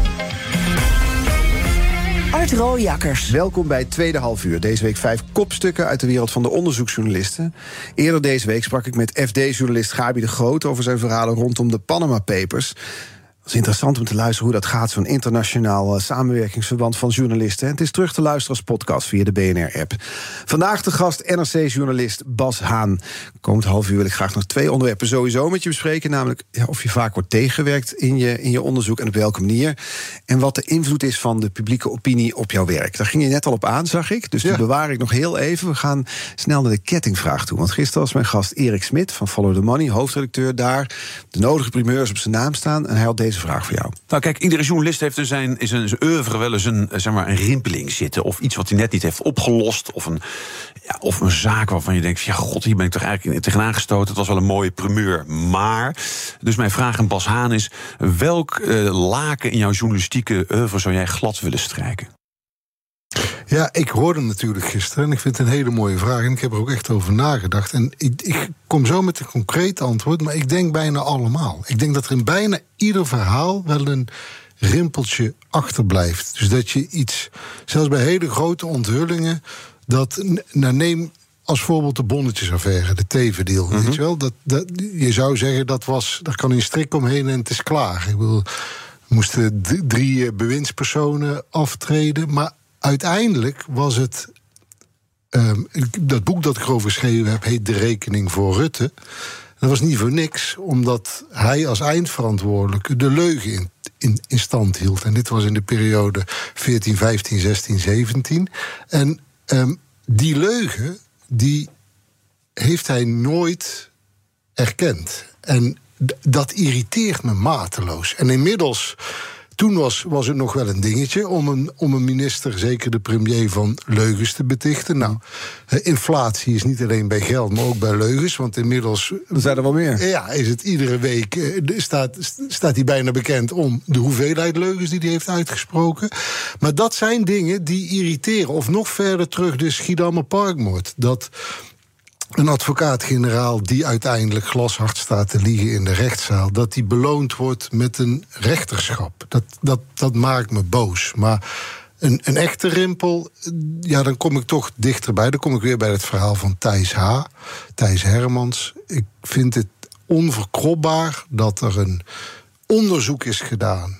Art Rooijakkers. Welkom bij tweede half uur. Deze week vijf kopstukken uit de wereld van de onderzoeksjournalisten. Eerder deze week sprak ik met FD-journalist Gabi de Groot over zijn verhalen rondom de Panama Papers. Het is interessant om te luisteren hoe dat gaat, zo'n internationaal eh, samenwerkingsverband van journalisten. Het is terug te luisteren als podcast via de BNR-app. Vandaag de gast NRC-journalist Bas Haan. Komend half uur wil ik graag nog twee onderwerpen sowieso met je bespreken. Namelijk ja, of je vaak wordt tegengewerkt in je, in je onderzoek en op welke manier. En wat de invloed is van de publieke opinie op jouw werk. Daar ging je net al op aan, zag ik. Dus die Ja. bewaar ik nog heel even. We gaan snel naar de kettingvraag toe. Want gisteren was mijn gast Erik Smit van Follow the Money, hoofdredacteur daar. De nodige primeurs op zijn naam staan. En hij had deze vraag voor jou. Nou, kijk, iedere journalist heeft in zijn, zijn, zijn oeuvre wel eens een, zeg maar, een rimpeling zitten. Of iets wat hij net niet heeft opgelost. Of een, ja, of een zaak waarvan je denkt: ja, god, hier ben ik toch eigenlijk tegenaan gestoten. Het was wel een mooie primeur. Maar, dus mijn vraag aan Bas Haan is: welk eh, laken in jouw journalistieke oeuvre zou jij glad willen strijken? Ja, ik hoorde hem natuurlijk gisteren en ik vind het een hele mooie vraag. En ik heb er ook echt over nagedacht. En ik, ik kom zo met een concreet antwoord, maar ik denk bijna allemaal. Ik denk dat er in bijna ieder verhaal wel een rimpeltje achterblijft. Dus dat je iets, zelfs bij hele grote onthullingen, dat, nou neem als voorbeeld de bonnetjesaffaire, de tevendeal, weet je wel? Dat, dat, je zou zeggen, dat was, daar kan een strik omheen en het is klaar. Ik bedoel, moesten drie eh, bewindspersonen aftreden, maar uiteindelijk was het Ehm, dat boek dat ik erover geschreven heb heet De Rekening voor Rutte. Dat was niet voor niks, omdat hij als eindverantwoordelijke de leugen in, in, stand hield. En dit was in de periode 14, 15, 16, 17. En ehm, die leugen, die heeft hij nooit erkend. En dat irriteert me mateloos. En inmiddels, toen was, was het nog wel een dingetje om een, om een minister, zeker de premier, van leugens te betichten. Nou, inflatie is niet alleen bij geld, maar ook bij leugens. Want inmiddels Er zijn er wel meer. ja, is het iedere week eh, staat, staat hij bijna bekend om de hoeveelheid leugens die hij heeft uitgesproken. Maar dat zijn dingen die irriteren. Of nog verder terug, de Schiedammer Parkmoord. Dat een advocaat-generaal die uiteindelijk glashard staat te liegen in de rechtszaal, dat die beloond wordt met een rechterschap. Dat, dat, dat maakt me boos. Maar een, een echte rimpel, ja, dan kom ik toch dichterbij. Dan kom ik weer bij het verhaal van Thijs H. Thijs Hermans. Ik vind het onverkropbaar dat er een onderzoek is gedaan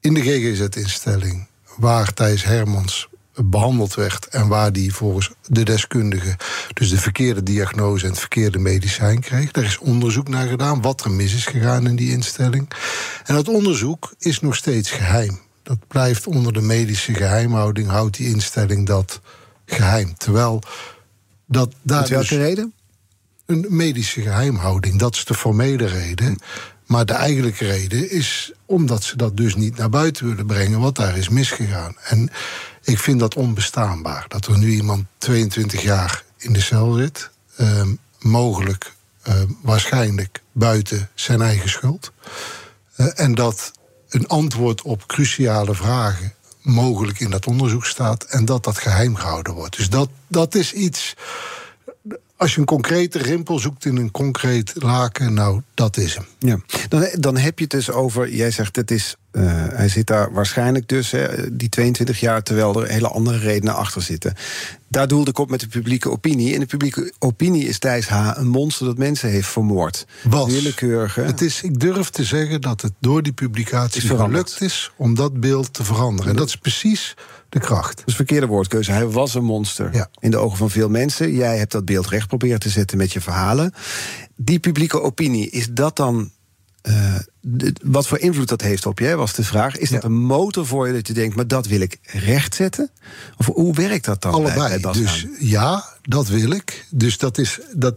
in de GGZ-instelling waar Thijs Hermans behandeld werd en waar die volgens de deskundige dus de verkeerde diagnose en het verkeerde medicijn kreeg. Daar is onderzoek naar gedaan wat er mis is gegaan in die instelling. En dat onderzoek is nog steeds geheim. Dat blijft onder de medische geheimhouding, houdt die instelling dat geheim. Terwijl dat daar Met welke dus reden? een medische geheimhouding. Dat is de formele reden. Maar de eigenlijke reden is omdat ze dat dus niet naar buiten willen brengen, wat daar is misgegaan. En ik vind dat onbestaanbaar. Dat er nu iemand 22 jaar in de cel zit, ehm, mogelijk, ehm, waarschijnlijk buiten zijn eigen schuld. Eh, en dat een antwoord op cruciale vragen mogelijk in dat onderzoek staat en dat dat geheim gehouden wordt. Dus dat, dat is iets. Als je een concrete rimpel zoekt in een concreet laken, nou, dat is hem. Ja. Dan, dan heb je het dus over, jij zegt het is, eh, hij zit daar waarschijnlijk dus, hè, die 22 jaar, terwijl er hele andere redenen achter zitten. Daar doelde ik op met de publieke opinie. In de publieke opinie is Thijs H. een monster dat mensen heeft vermoord. Was. Willekeurige. Het is, ik durf te zeggen dat het door die publicatie Is gelukt is om dat beeld te veranderen. En dat is precies de kracht. Dus verkeerde woordkeuze. Hij was een monster Ja. in de ogen van veel mensen. Jij hebt dat beeld recht proberen te zetten met je verhalen. Die publieke opinie, is dat dan. eh, wat voor invloed dat heeft op je, was de vraag. Is dat een motor voor je dat je denkt, maar dat wil ik rechtzetten? Of hoe werkt dat dan? bij Allebei. Dus ja, dat wil ik. Dus dat is, dat,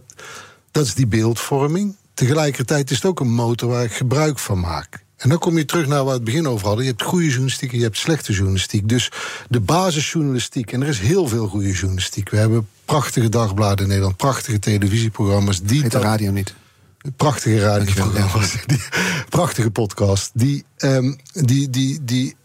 dat is die beeldvorming. Tegelijkertijd is het ook een motor waar ik gebruik van maak. En dan kom je terug naar waar we het begin over hadden. Je hebt goede journalistiek en je hebt slechte journalistiek. Dus de basisjournalistiek, en er is heel veel goede journalistiek. We hebben prachtige dagbladen in Nederland, prachtige televisieprogramma's. Die Heet de radio niet. Prachtige radioprogramma's. [laughs] Prachtige podcast. Die, ehm, die, die, die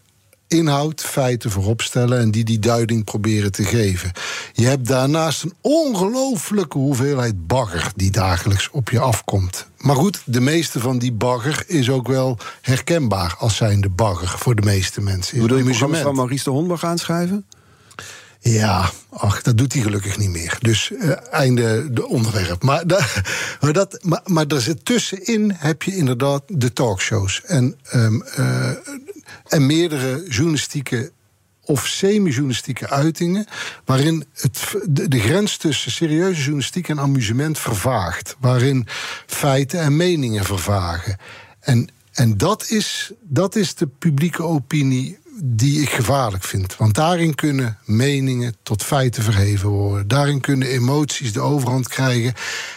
inhoud, feiten voorop stellen en die die duiding proberen te geven. Je hebt daarnaast een ongelooflijke hoeveelheid bagger die dagelijks op je afkomt. Maar goed, de meeste van die bagger is ook wel herkenbaar als zijnde bagger voor de meeste mensen. Is Bedoel je programma's van Maurice de Hondberg aanschrijven? Ja, ach, dat doet hij gelukkig niet meer. Dus eh, einde de onderwerp. Maar, da- [laughs] maar, dat, maar, maar er zit tussenin heb je inderdaad de talkshows. En, ehm, eh, en meerdere journalistieke of semi-journalistieke uitingen... waarin het, de, grens tussen serieuze journalistiek en amusement vervaagt. Waarin feiten en meningen vervagen. En, en dat, is, dat is de publieke opinie die ik gevaarlijk vind. Want daarin kunnen meningen tot feiten verheven worden. Daarin kunnen emoties de overhand krijgen.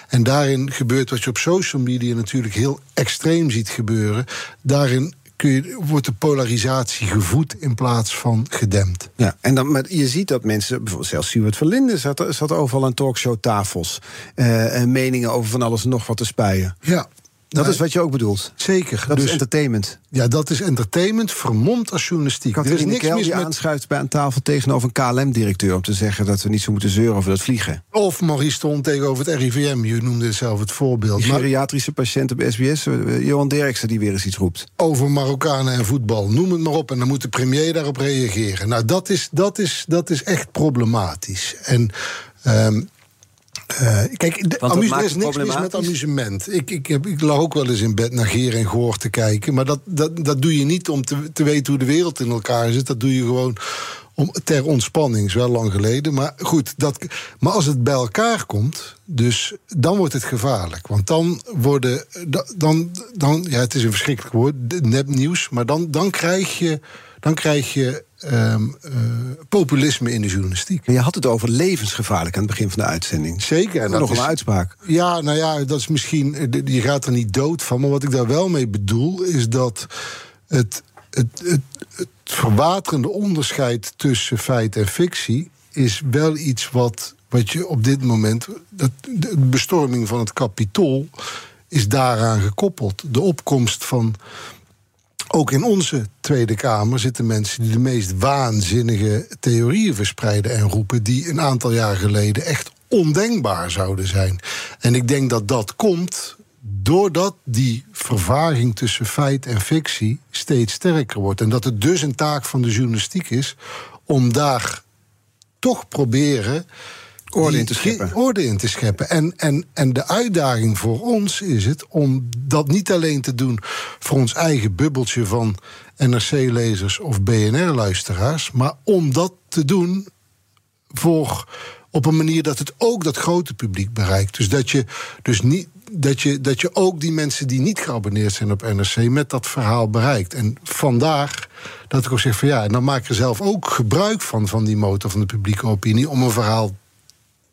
En daarin gebeurt wat je op social media natuurlijk heel extreem ziet gebeuren. Daarin kun je, wordt de polarisatie gevoed in plaats van gedempt. Ja, en dan, maar je ziet dat mensen, bijvoorbeeld zelfs Stuart Verlinde zat, zat overal aan talkshowtafels. eh en meningen over van alles en nog wat te spuien. Ja, Dat is wat je ook bedoelt. zeker. Dat dus, is entertainment. ja, dat is entertainment vermomd als journalistiek. Er is niks mis die met aanschuift bij een tafel tegenover een KLM-directeur... om te zeggen dat we niet zo moeten zeuren over dat vliegen. Of Maurice Stond tegenover het RIVM. Je noemde zelf het voorbeeld. Die geriatrische patiënt op SBS, eh, Johan Derksen, die weer eens iets roept. over Marokkanen en voetbal. Noem het maar op. En dan moet de premier daarop reageren. Nou, dat is, dat is, dat is echt problematisch. En. ehm, eh, kijk, er is niks mis met amusement. Ik, ik, heb, ik lag ook wel eens in bed naar Geer en Goor te kijken. Maar dat, dat, dat doe je niet om te, te weten hoe de wereld in elkaar zit. Dat doe je gewoon om, ter ontspanning. is wel lang geleden. Maar goed, dat, maar als het bij elkaar komt, dus dan wordt het gevaarlijk. Want dan worden. da- Dan, dan, ja, het is een verschrikkelijk woord, nepnieuws. Maar dan, dan krijg je. Dan krijg je ehm, eh, populisme in de journalistiek. Je had het over levensgevaarlijk aan het begin van de uitzending. Zeker. En dat nog is- een uitspraak. Ja, nou ja, dat is misschien. eh, Je gaat er niet dood van. Maar wat ik daar wel mee bedoel, is dat het, het, het, het verwaterende onderscheid tussen feit en fictie. is wel iets wat, wat je op dit moment. Dat, de bestorming van het kapitool is daaraan gekoppeld. De opkomst van. Ook in onze Tweede Kamer zitten mensen die de meest waanzinnige theorieën verspreiden en roepen, die een aantal jaar geleden echt ondenkbaar zouden zijn. En ik denk dat dat komt doordat die vervaging tussen feit en fictie steeds sterker wordt. En dat het dus een taak van de journalistiek is om daar toch proberen. Orde in te scheppen. Orde in te scheppen. En, en, en de uitdaging voor ons is het om dat niet alleen te doen voor ons eigen bubbeltje van NRC-lezers of BNR-luisteraars, maar om dat te doen voor op een manier dat het ook dat grote publiek bereikt. Dus dat je dus niet. Dat je, dat je ook die mensen die niet geabonneerd zijn op NRC met dat verhaal bereikt. En vandaar dat ik ook zeg van ja, en dan maak ik er zelf ook gebruik van, van die motor van de publieke opinie, om een verhaal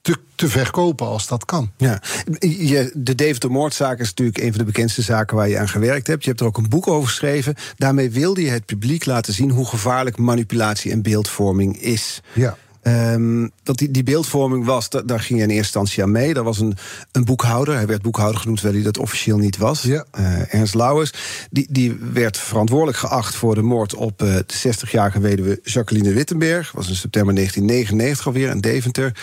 te, te verkopen als dat kan. Ja. Je, de Deventer moordzaak is natuurlijk een van de bekendste zaken waar je aan gewerkt hebt. Je hebt er ook een boek over geschreven. Daarmee wilde je het publiek laten zien hoe gevaarlijk manipulatie en beeldvorming is. Ja. Ehm, dat die, die beeldvorming was, da- daar ging je in eerste instantie aan mee. Er was een, een boekhouder, hij werd boekhouder genoemd, terwijl hij dat officieel niet was. Ja. Eh, Ernst Lauwers. Die, die werd verantwoordelijk geacht voor de moord op eh, de 60-jarige weduwe Jacqueline Wittenberg. was in september 1999 alweer in Deventer.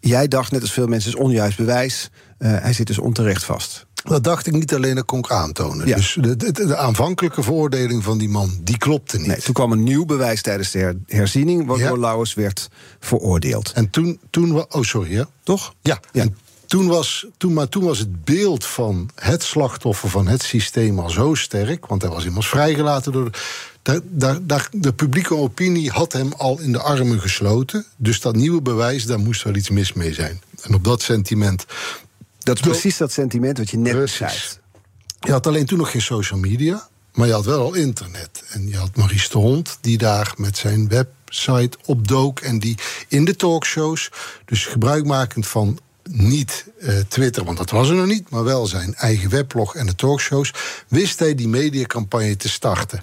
Jij dacht, net als veel mensen, is onjuist bewijs. Eh, hij zit dus onterecht vast. Dat dacht ik niet alleen, dat kon ik aantonen. Ja. Dus de, de, de aanvankelijke veroordeling van die man, die klopte niet. Nee, toen kwam een nieuw bewijs tijdens de her- herziening, waardoor Ja. Lauwers werd veroordeeld. En toen, toen oh sorry, ja? Toch? Ja, Ja. En toen was, toen, maar toen was het beeld van het slachtoffer van het systeem al zo sterk, want hij was immers vrijgelaten door. De, daar, daar, daar, de publieke opinie had hem al in de armen gesloten. Dus dat nieuwe bewijs, daar moest wel iets mis mee zijn. En op dat sentiment. Dat is precies dat sentiment wat je net beschrijft. Je had alleen toen nog geen social media, maar je had wel al internet. En je had Maurice de Hond, die daar met zijn website opdook. En die in de talkshows, dus gebruikmakend van niet eh, Twitter, want dat was er nog niet, maar wel zijn eigen weblog en de talkshows, wist hij die mediacampagne te starten.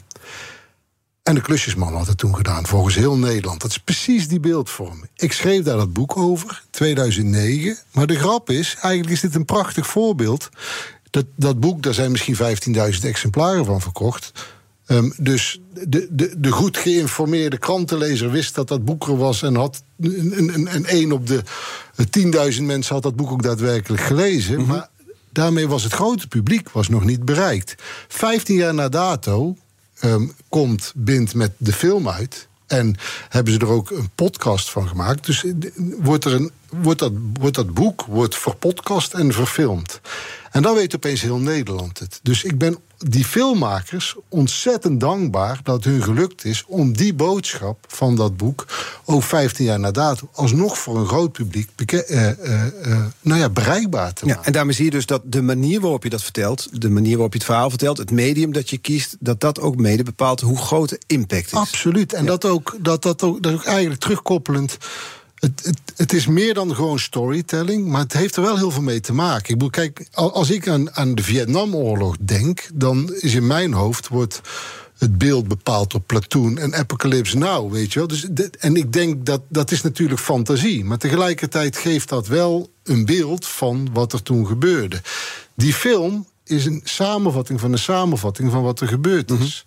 En de klusjesman had het toen gedaan, volgens heel Nederland. Dat is precies die beeldvorm. Ik schreef daar dat boek over, 2009. Maar de grap is, eigenlijk is dit een prachtig voorbeeld. Dat, dat boek, daar zijn misschien 15.000 exemplaren van verkocht. Ehm, dus de, de, de goed geïnformeerde krantenlezer wist dat dat boek er was en had een één op de 10.000 mensen had dat boek ook daadwerkelijk gelezen. Mhm. Maar daarmee was het grote publiek was nog niet bereikt. 15 jaar na dato ehm, komt Bind met de film uit. En hebben ze er ook een podcast van gemaakt. Dus eh, wordt, er een, wordt, dat, wordt dat boek wordt verpodcast en verfilmd. En dan weet opeens heel Nederland het. Dus ik ben die filmmakers ontzettend dankbaar dat hun gelukt is om die boodschap van dat boek, ook 15 jaar na dato, alsnog voor een groot publiek eh, eh, eh, nou ja, bereikbaar te maken. Ja, en daarmee zie je dus dat de manier waarop je dat vertelt, de manier waarop je het verhaal vertelt, het medium dat je kiest, dat dat ook mede bepaalt hoe groot de impact is. Absoluut. En dat, ook, dat, dat, ook, dat ook eigenlijk terugkoppelend. Het, het, het is meer dan gewoon storytelling, maar het heeft er wel heel veel mee te maken. Ik bedoel, kijk, al- als ik aan, aan de Vietnamoorlog denk, dan is in mijn hoofd wordt het beeld bepaald door Platoon en Apocalypse Now, weet je wel. Dus en ik denk dat dat is natuurlijk fantasie, maar tegelijkertijd geeft dat wel een beeld van wat er toen gebeurde. Die film is een samenvatting van een samenvatting van wat er gebeurd is.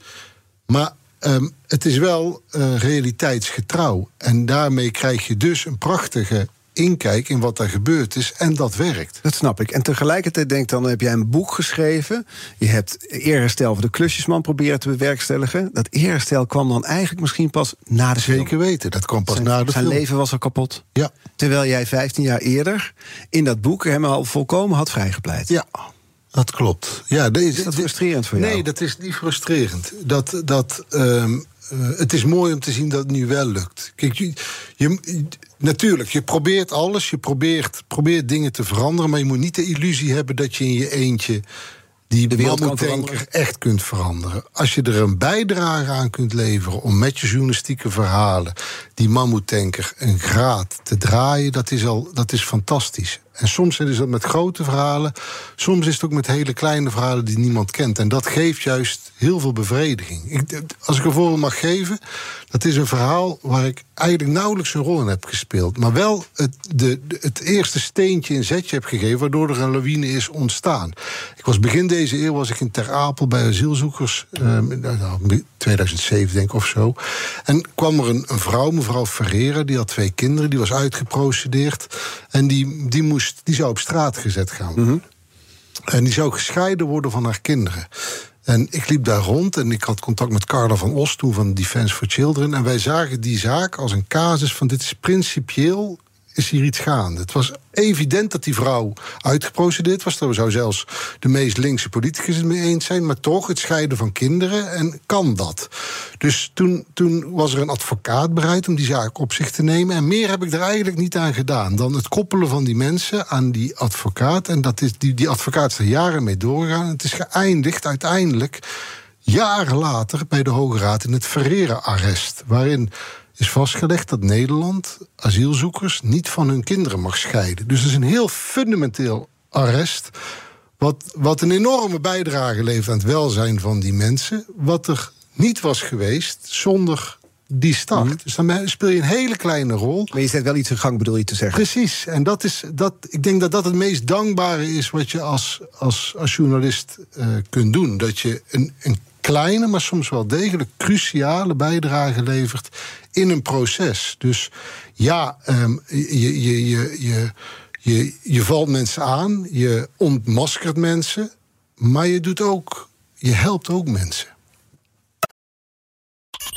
Maar ehm, het is wel eh, realiteitsgetrouw. En daarmee krijg je dus een prachtige inkijk in wat er gebeurd is. En dat werkt. Dat snap ik. En tegelijkertijd denk dan, heb jij een boek geschreven. Je hebt eerherstel van de klusjesman proberen te bewerkstelligen. Dat eerherstel kwam dan eigenlijk misschien pas na de film. Zeker weten. Dat kwam pas Zijn, na de zijn film. leven was al kapot. Ja. Terwijl jij 15 jaar eerder in dat boek hem al volkomen had vrijgepleit. Ja, dat klopt. Ja, deze, Is dat frustrerend voor jou? Nee, dat is niet frustrerend. Dat, dat, ehm, eh, het is mooi om te zien dat het nu wel lukt. Kijk, je, je- natuurlijk, je probeert alles. Je probeert, probeert dingen te veranderen. Maar je moet niet de illusie hebben dat je in je eentje die De mammoetanker echt kunt veranderen. Als je er een bijdrage aan kunt leveren om met je journalistieke verhalen die mammoetanker een graad te draaien, dat is al dat is fantastisch. En soms is dat met grote verhalen, soms is het ook met hele kleine verhalen die niemand kent. En dat geeft juist heel veel bevrediging. Ik, als ik een voorbeeld mag geven, dat is een verhaal waar ik eigenlijk nauwelijks een rol in heb gespeeld. Maar wel het, de, het eerste steentje in zetje heb gegeven, waardoor er een lawine is ontstaan. Ik was begin deze eeuw was ik in Ter Apel bij asielzoekers, eh, nou, 2007 denk ik of zo. En kwam er een, een vrouw, mevrouw Ferreira, die had twee kinderen, die was uitgeprocedeerd. En die, die, moest, die zou op straat gezet gaan. En die zou gescheiden worden van haar kinderen. En ik liep daar rond en ik had contact met Carla van Os, toen van Defense for Children. En wij zagen die zaak als een casus van dit is principieel is hier iets gaande. Het was evident dat die vrouw uitgeprocedeerd was. Daar zou zelfs de meest linkse politicus het mee eens zijn. Maar toch, het scheiden van kinderen. En kan dat? Dus toen, toen was er een advocaat bereid om die zaak op zich te nemen. En meer heb ik er eigenlijk niet aan gedaan. Dan het koppelen van die mensen aan die advocaat. En dat is, die, die advocaat is er jaren mee doorgegaan. Het is geëindigd uiteindelijk jaren later bij de Hoge Raad in het Ferreira-arrest. Waarin is vastgelegd dat Nederland asielzoekers niet van hun kinderen mag scheiden. Dus het is een heel fundamenteel arrest. Wat, wat een enorme bijdrage levert aan het welzijn van die mensen. Wat er niet was geweest zonder die start. Dus dan speel je een hele kleine rol. Maar je zet wel iets in gang, bedoel je te zeggen. Precies. En dat is, dat, ik denk dat dat het meest dankbare is wat je als, als, als journalist eh, kunt doen. Dat je een, een kleine, maar soms wel degelijk cruciale bijdrage levert in een proces. Dus ja, ehm, je, je, je, je, je, je valt mensen aan, je ontmaskert mensen, maar je doet ook, je helpt ook mensen.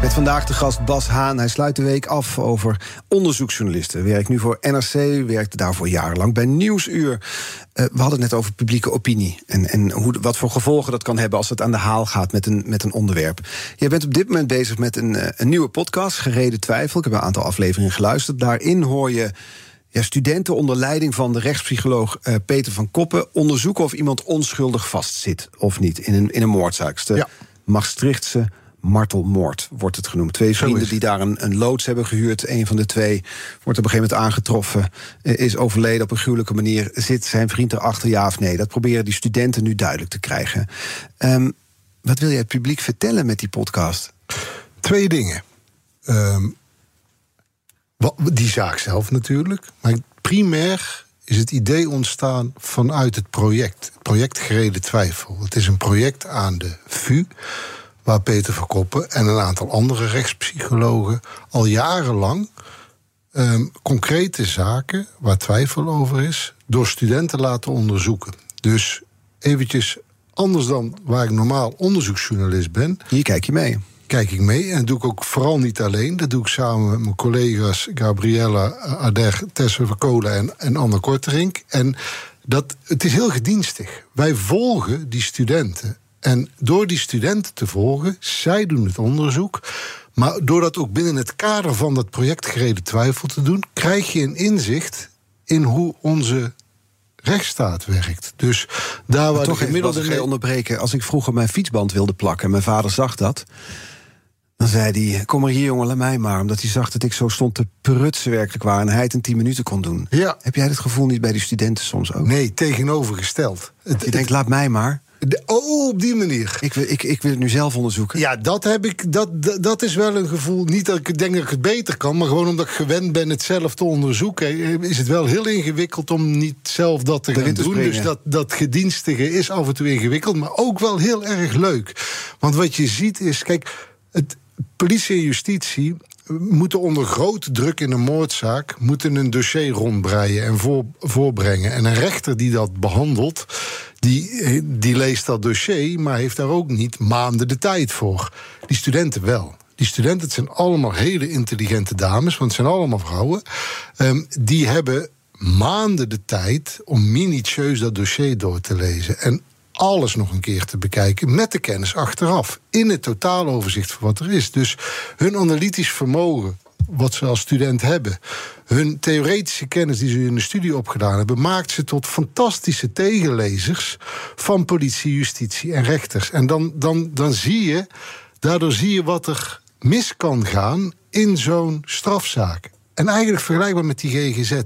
Met vandaag de gast Bas Haan. Hij sluit de week af over onderzoeksjournalisten. Werkt nu voor NRC, werkte daarvoor jarenlang bij Nieuwsuur. Uh, we hadden het net over publieke opinie. En, en hoe, wat voor gevolgen dat kan hebben als het aan de haal gaat met een, met een onderwerp. Jij bent op dit moment bezig met een, een nieuwe podcast, Gereden Twijfel. Ik heb een aantal afleveringen geluisterd. Daarin hoor je ja, studenten onder leiding van de rechtspsycholoog uh, Peter van Koppen onderzoeken of iemand onschuldig vastzit of niet in een, in een moordzaak. De ja. Maastrichtse martelmoord, wordt het genoemd. Twee vrienden die daar een, een loods hebben gehuurd. Een van de twee wordt op een gegeven moment aangetroffen, eh, is overleden op een gruwelijke manier. Zit zijn vriend erachter, ja of nee? Dat proberen die studenten nu duidelijk te krijgen. Ehm, wat wil jij het publiek vertellen met die podcast? Twee dingen. Ehm, die zaak zelf natuurlijk. Maar primair is het idee ontstaan vanuit het project. Het project Gereden Twijfel. Het is een project aan de VU. Waar Peter Verkoppen en een aantal andere rechtspsychologen al jarenlang ehm, concrete zaken waar twijfel over is, door studenten laten onderzoeken. Dus eventjes anders dan waar ik normaal onderzoeksjournalist ben, Hier kijk je mee. kijk ik mee. En dat doe ik ook vooral niet alleen. Dat doe ik samen met mijn collega's Gabriella Ader, Tessa Verkolen en, en Anne Korterink. En dat, het is heel gedienstig. Wij volgen die studenten. En door die studenten te volgen, zij doen het onderzoek. Maar door dat ook binnen het kader van dat project Gereden Twijfel te doen, krijg je een inzicht in hoe onze rechtsstaat werkt. Dus daar waar toch gemiddelde. als ik je onderbreken. Als ik vroeger mijn fietsband wilde plakken en mijn vader zag dat... dan zei hij, kom maar hier jongen, laat mij maar. Omdat hij zag dat ik zo stond te prutsen werkelijk waar... en hij het in tien minuten kon doen. Ja. Heb jij dat gevoel niet bij die studenten soms ook? Nee, tegenovergesteld. Het, Je denkt, laat mij maar. De- oh, op die manier. Ik wil, ik, ik wil het nu zelf onderzoeken. Ja, dat heb ik. Dat, dat, dat is wel een gevoel. Niet dat ik denk dat ik het beter kan, maar gewoon omdat ik gewend ben het zelf te onderzoeken. eh, Is het wel heel ingewikkeld om niet zelf dat te gaan doen. springen. Dus dat, dat gedienstige is af en toe ingewikkeld, maar ook wel heel erg leuk. Want wat je ziet is, kijk, het, politie en justitie moeten onder grote druk in een moordzaak moeten een dossier rondbreien en voor, voorbrengen. En een rechter die dat behandelt, die, eh, die leest dat dossier, maar heeft daar ook niet maanden de tijd voor. Die studenten wel. Die studenten, het zijn allemaal hele intelligente dames, want het zijn allemaal vrouwen. Ehm, die hebben maanden de tijd om minutieus dat dossier door te lezen. En alles nog een keer te bekijken met de kennis achteraf. In het totaaloverzicht van wat er is. Dus hun analytisch vermogen, wat ze als student hebben. Hun theoretische kennis die ze in de studie opgedaan hebben, maakt ze tot fantastische tegenlezers van politie, justitie en rechters. En dan, dan, dan zie je, daardoor zie je wat er mis kan gaan in zo'n strafzaak. En eigenlijk vergelijkbaar met die GGZ.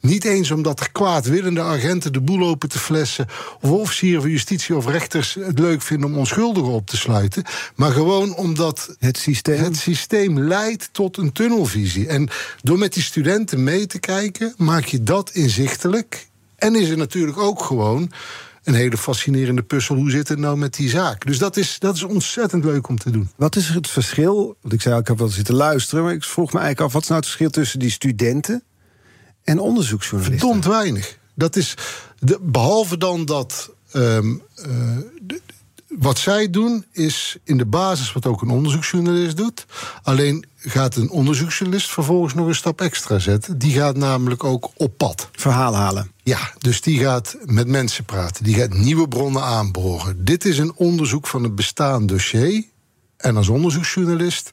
Niet eens omdat er kwaadwillende agenten de boel open te flessen. of officieren van justitie of rechters het leuk vinden om onschuldigen op te sluiten. maar gewoon omdat Het systeem. het systeem leidt tot een tunnelvisie. En door met die studenten mee te kijken, maak je dat inzichtelijk. En is er natuurlijk ook gewoon een hele fascinerende puzzel. Hoe zit het nou met die zaak? Dus dat is, dat is ontzettend leuk om te doen. Wat is het verschil? Want ik zei, ik heb wel zitten luisteren, maar ik vroeg me eigenlijk af: wat is nou het verschil tussen die studenten en onderzoeksjournalisten? Verdomd weinig. Dat is, de, behalve dan dat. ehm, eh, de- wat zij doen is in de basis wat ook een onderzoeksjournalist doet. Alleen gaat een onderzoeksjournalist vervolgens nog een stap extra zetten. Die gaat namelijk ook op pad. Verhaal halen. Ja, dus die gaat met mensen praten. Die gaat nieuwe bronnen aanboren. Dit is een onderzoek van een bestaand dossier. En als onderzoeksjournalist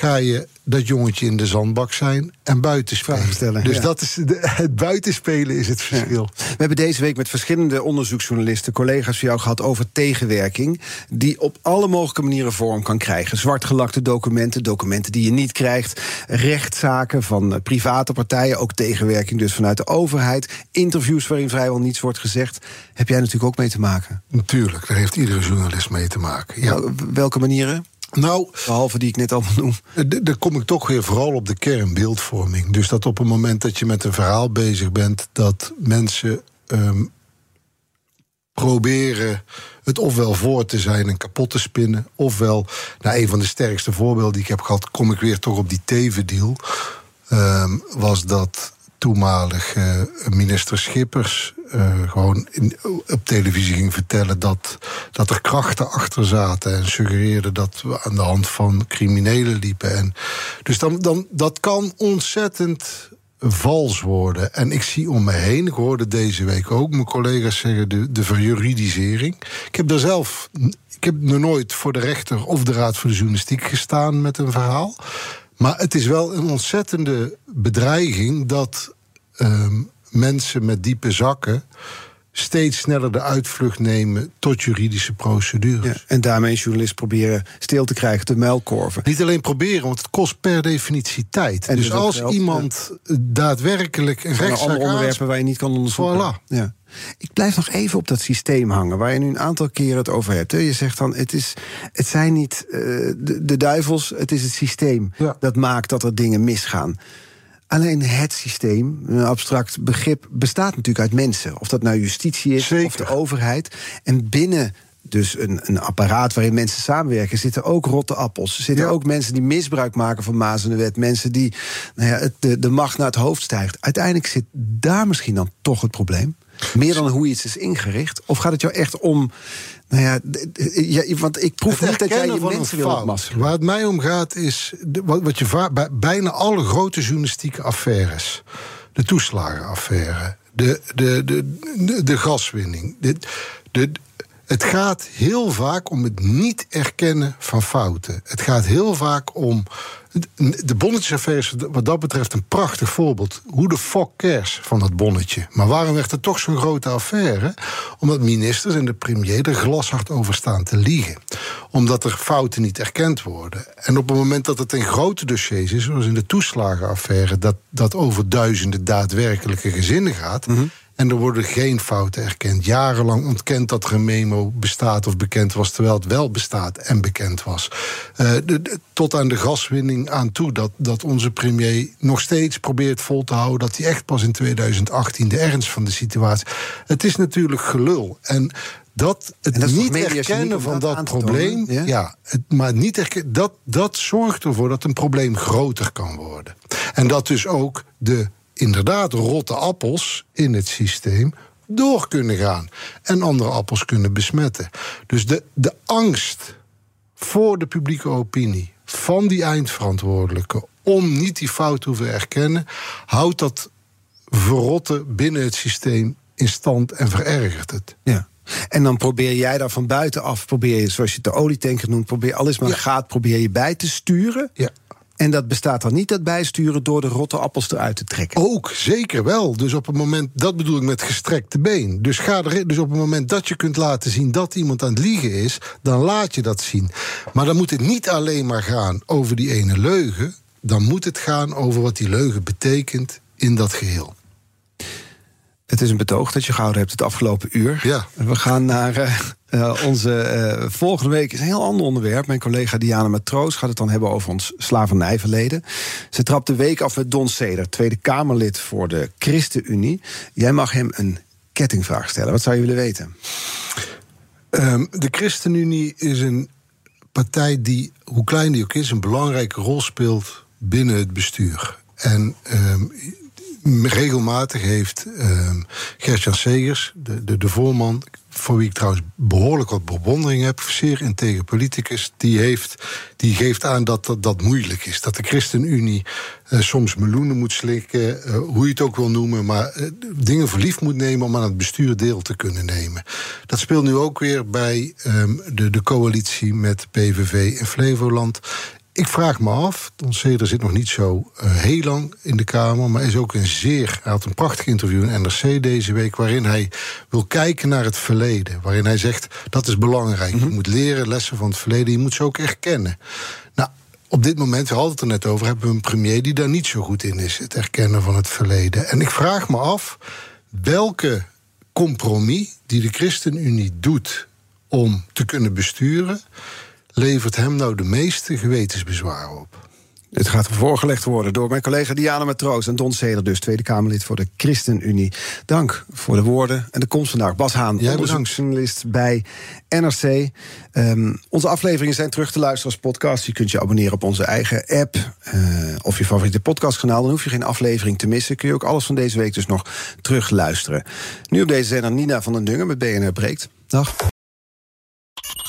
ga je dat jongetje in de zandbak zijn en. Vragen stellen, dus ja. dat is de, [laughs] het buitenspelen is het verschil. We hebben deze week met verschillende onderzoeksjournalisten, collega's van jou gehad over tegenwerking. Die op alle mogelijke manieren vorm kan krijgen. Zwartgelakte documenten, documenten die je niet krijgt. Rechtszaken van eh, private partijen, ook tegenwerking dus vanuit de overheid. Interviews waarin vrijwel niets wordt gezegd. Heb jij natuurlijk ook mee te maken. Natuurlijk, daar heeft iedere journalist mee te maken. Ja. Welke manieren? Nou, Behalve die ik net allemaal noem. D- Dan kom ik toch weer vooral op de kernbeeldvorming. Dus dat op het moment dat je met een verhaal bezig bent, dat mensen ehm, proberen het ofwel voor te zijn en kapot te spinnen, ofwel, nou, een van de sterkste voorbeelden die ik heb gehad, kom ik weer toch op die Teven-deal, ehm, was dat toenmalig eh, minister Schippers eh, gewoon in, op televisie ging vertellen dat, dat er krachten achter zaten en suggereerde dat we aan de hand van criminelen liepen. En dus dan, dan, dat kan ontzettend vals worden. En ik zie om me heen, ik hoorde deze week ook mijn collega's zeggen, de, de verjuridisering. Ik heb daar zelf, ik heb nog nooit voor de rechter of de Raad voor de Journalistiek gestaan met een verhaal. Maar het is wel een ontzettende bedreiging dat ehm, mensen met diepe zakken steeds sneller de uitvlucht nemen tot juridische procedures. Ja, en daarmee een journalist proberen stil te krijgen, te muilkorven. Niet alleen proberen, want het kost per definitie tijd. En dus, dus als geld, iemand daadwerkelijk een rechtszaak andere onderwerpen waar je niet kan onderzoeken. Voilà. Ja. Ik blijf nog even op dat systeem hangen, waar je nu een aantal keren het over hebt. hè. Je zegt dan, het, is, het zijn niet eh, de, de duivels, het is het systeem Ja. dat maakt dat er dingen misgaan. Alleen het systeem, een abstract begrip, bestaat natuurlijk uit mensen. Of dat nou justitie is Zeker. of de overheid. En binnen dus een, een apparaat waarin mensen samenwerken, zitten ook rotte appels. Er zitten Ja. ook mensen die misbruik maken van Maas en de wet. Mensen die nou ja, het, de, de macht naar het hoofd stijgt. Uiteindelijk zit daar misschien dan toch het probleem. Meer dan hoe iets is ingericht. Of gaat het jou echt om. Nou ja, ja, want ik proef niet dat jij je mensen wil. Waar het mij om gaat is wat, wat je bij bijna alle grote journalistieke affaires, de toeslagenaffaire, de, de, de, de, de gaswinning. De, de, het gaat heel vaak om het niet erkennen van fouten. Het gaat heel vaak om. De bonnetjesaffaire is wat dat betreft een prachtig voorbeeld. Hoe de fuck cares van dat bonnetje. Maar waarom werd het toch zo'n grote affaire? Omdat ministers en de premier er glashard over staan te liegen. Omdat er fouten niet erkend worden. En op het moment dat het in grote dossiers is, zoals in de toeslagenaffaire, dat, dat over duizenden daadwerkelijke gezinnen gaat. En er worden geen fouten erkend. Jarenlang ontkend dat er een memo bestaat of bekend was, terwijl het wel bestaat en bekend was. Eh, de- de- tot aan de gaswinning aan toe, dat, dat onze premier nog steeds probeert vol te houden dat hij echt pas in 2018 de ernst van de situatie. Het is natuurlijk gelul. En dat het dat niet erkennen van dat tonen, probleem, ja? ja, het, maar niet erkennen, dat, dat zorgt ervoor dat een probleem groter kan worden. En dat dus ook de inderdaad rotte appels in het systeem door kunnen gaan en andere appels kunnen besmetten. Dus de, de angst voor de publieke opinie van die eindverantwoordelijke om niet die fout te hoeven erkennen, houdt dat verrotten binnen het systeem in stand en verergert het. Ja. En dan probeer jij daar van buitenaf, probeer je, zoals je het de olietanker noemt, probeer alles maar Ja. gaat, probeer je bij te sturen. Ja. En dat bestaat dan niet, dat bijsturen, door de rotte appels eruit te trekken. Ook, zeker wel. Dus op het moment, dat bedoel ik met gestrekte been. Dus, ga dus op het moment dat je kunt laten zien dat iemand aan het liegen is, dan laat je dat zien. Maar dan moet het niet alleen maar gaan over die ene leugen. Dan moet het gaan over wat die leugen betekent in dat geheel. Het is een betoog dat je gehouden hebt het afgelopen uur. Ja. We gaan naar eh, eh, onze eh, volgende week. is een heel ander onderwerp. Mijn collega Diana Matroos gaat het dan hebben over ons slavernijverleden. Ze trapt de week af met Don Seder, Tweede Kamerlid voor de ChristenUnie. Jij mag hem een kettingvraag stellen. Wat zou je willen weten? Ehm, de ChristenUnie is een partij die, hoe klein die ook is, een belangrijke rol speelt binnen het bestuur. En ehm, regelmatig heeft ehm Gert-Jan Segers, de, de, de voorman, voor wie ik trouwens behoorlijk wat bewondering heb, zeer integer politicus, die, heeft, die geeft aan dat, dat moeilijk is. Dat de ChristenUnie eh, soms meloenen moet slikken, eh, hoe je het ook wil noemen, maar eh, dingen voor lief moet nemen om aan het bestuur deel te kunnen nemen. Dat speelt nu ook weer bij ehm, de, de coalitie met PVV in Flevoland. Ik vraag me af, Don Seder zit nog niet zo eh, heel lang in de Kamer... maar is ook een zeer... Hij had een prachtig interview in NRC deze week... waarin hij wil kijken naar het verleden. Waarin hij zegt, dat is belangrijk. Je moet leren lessen van het verleden, je moet ze ook erkennen. Nou, op dit moment, we hadden het er net over... hebben we een premier die daar niet zo goed in is... het erkennen van het verleden. En ik vraag me af, welke compromis die de ChristenUnie doet... om te kunnen besturen levert hem nou de meeste gewetensbezwaren op? Het gaat voorgelegd worden door mijn collega Diana Matroos en Don Seder, dus Tweede Kamerlid voor de ChristenUnie. Dank voor de woorden en de komst vandaag. Bas Haan, Jij onderzoeksjournalist bij NRC. Ehm, onze afleveringen zijn terug te luisteren als podcast. Je kunt je abonneren op onze eigen app eh, of je favoriete podcastkanaal. Dan hoef je geen aflevering te missen. Kun je ook alles van deze week dus nog terug luisteren. Nu op deze zender Nina van den Dungen met BNR Breekt. Dag.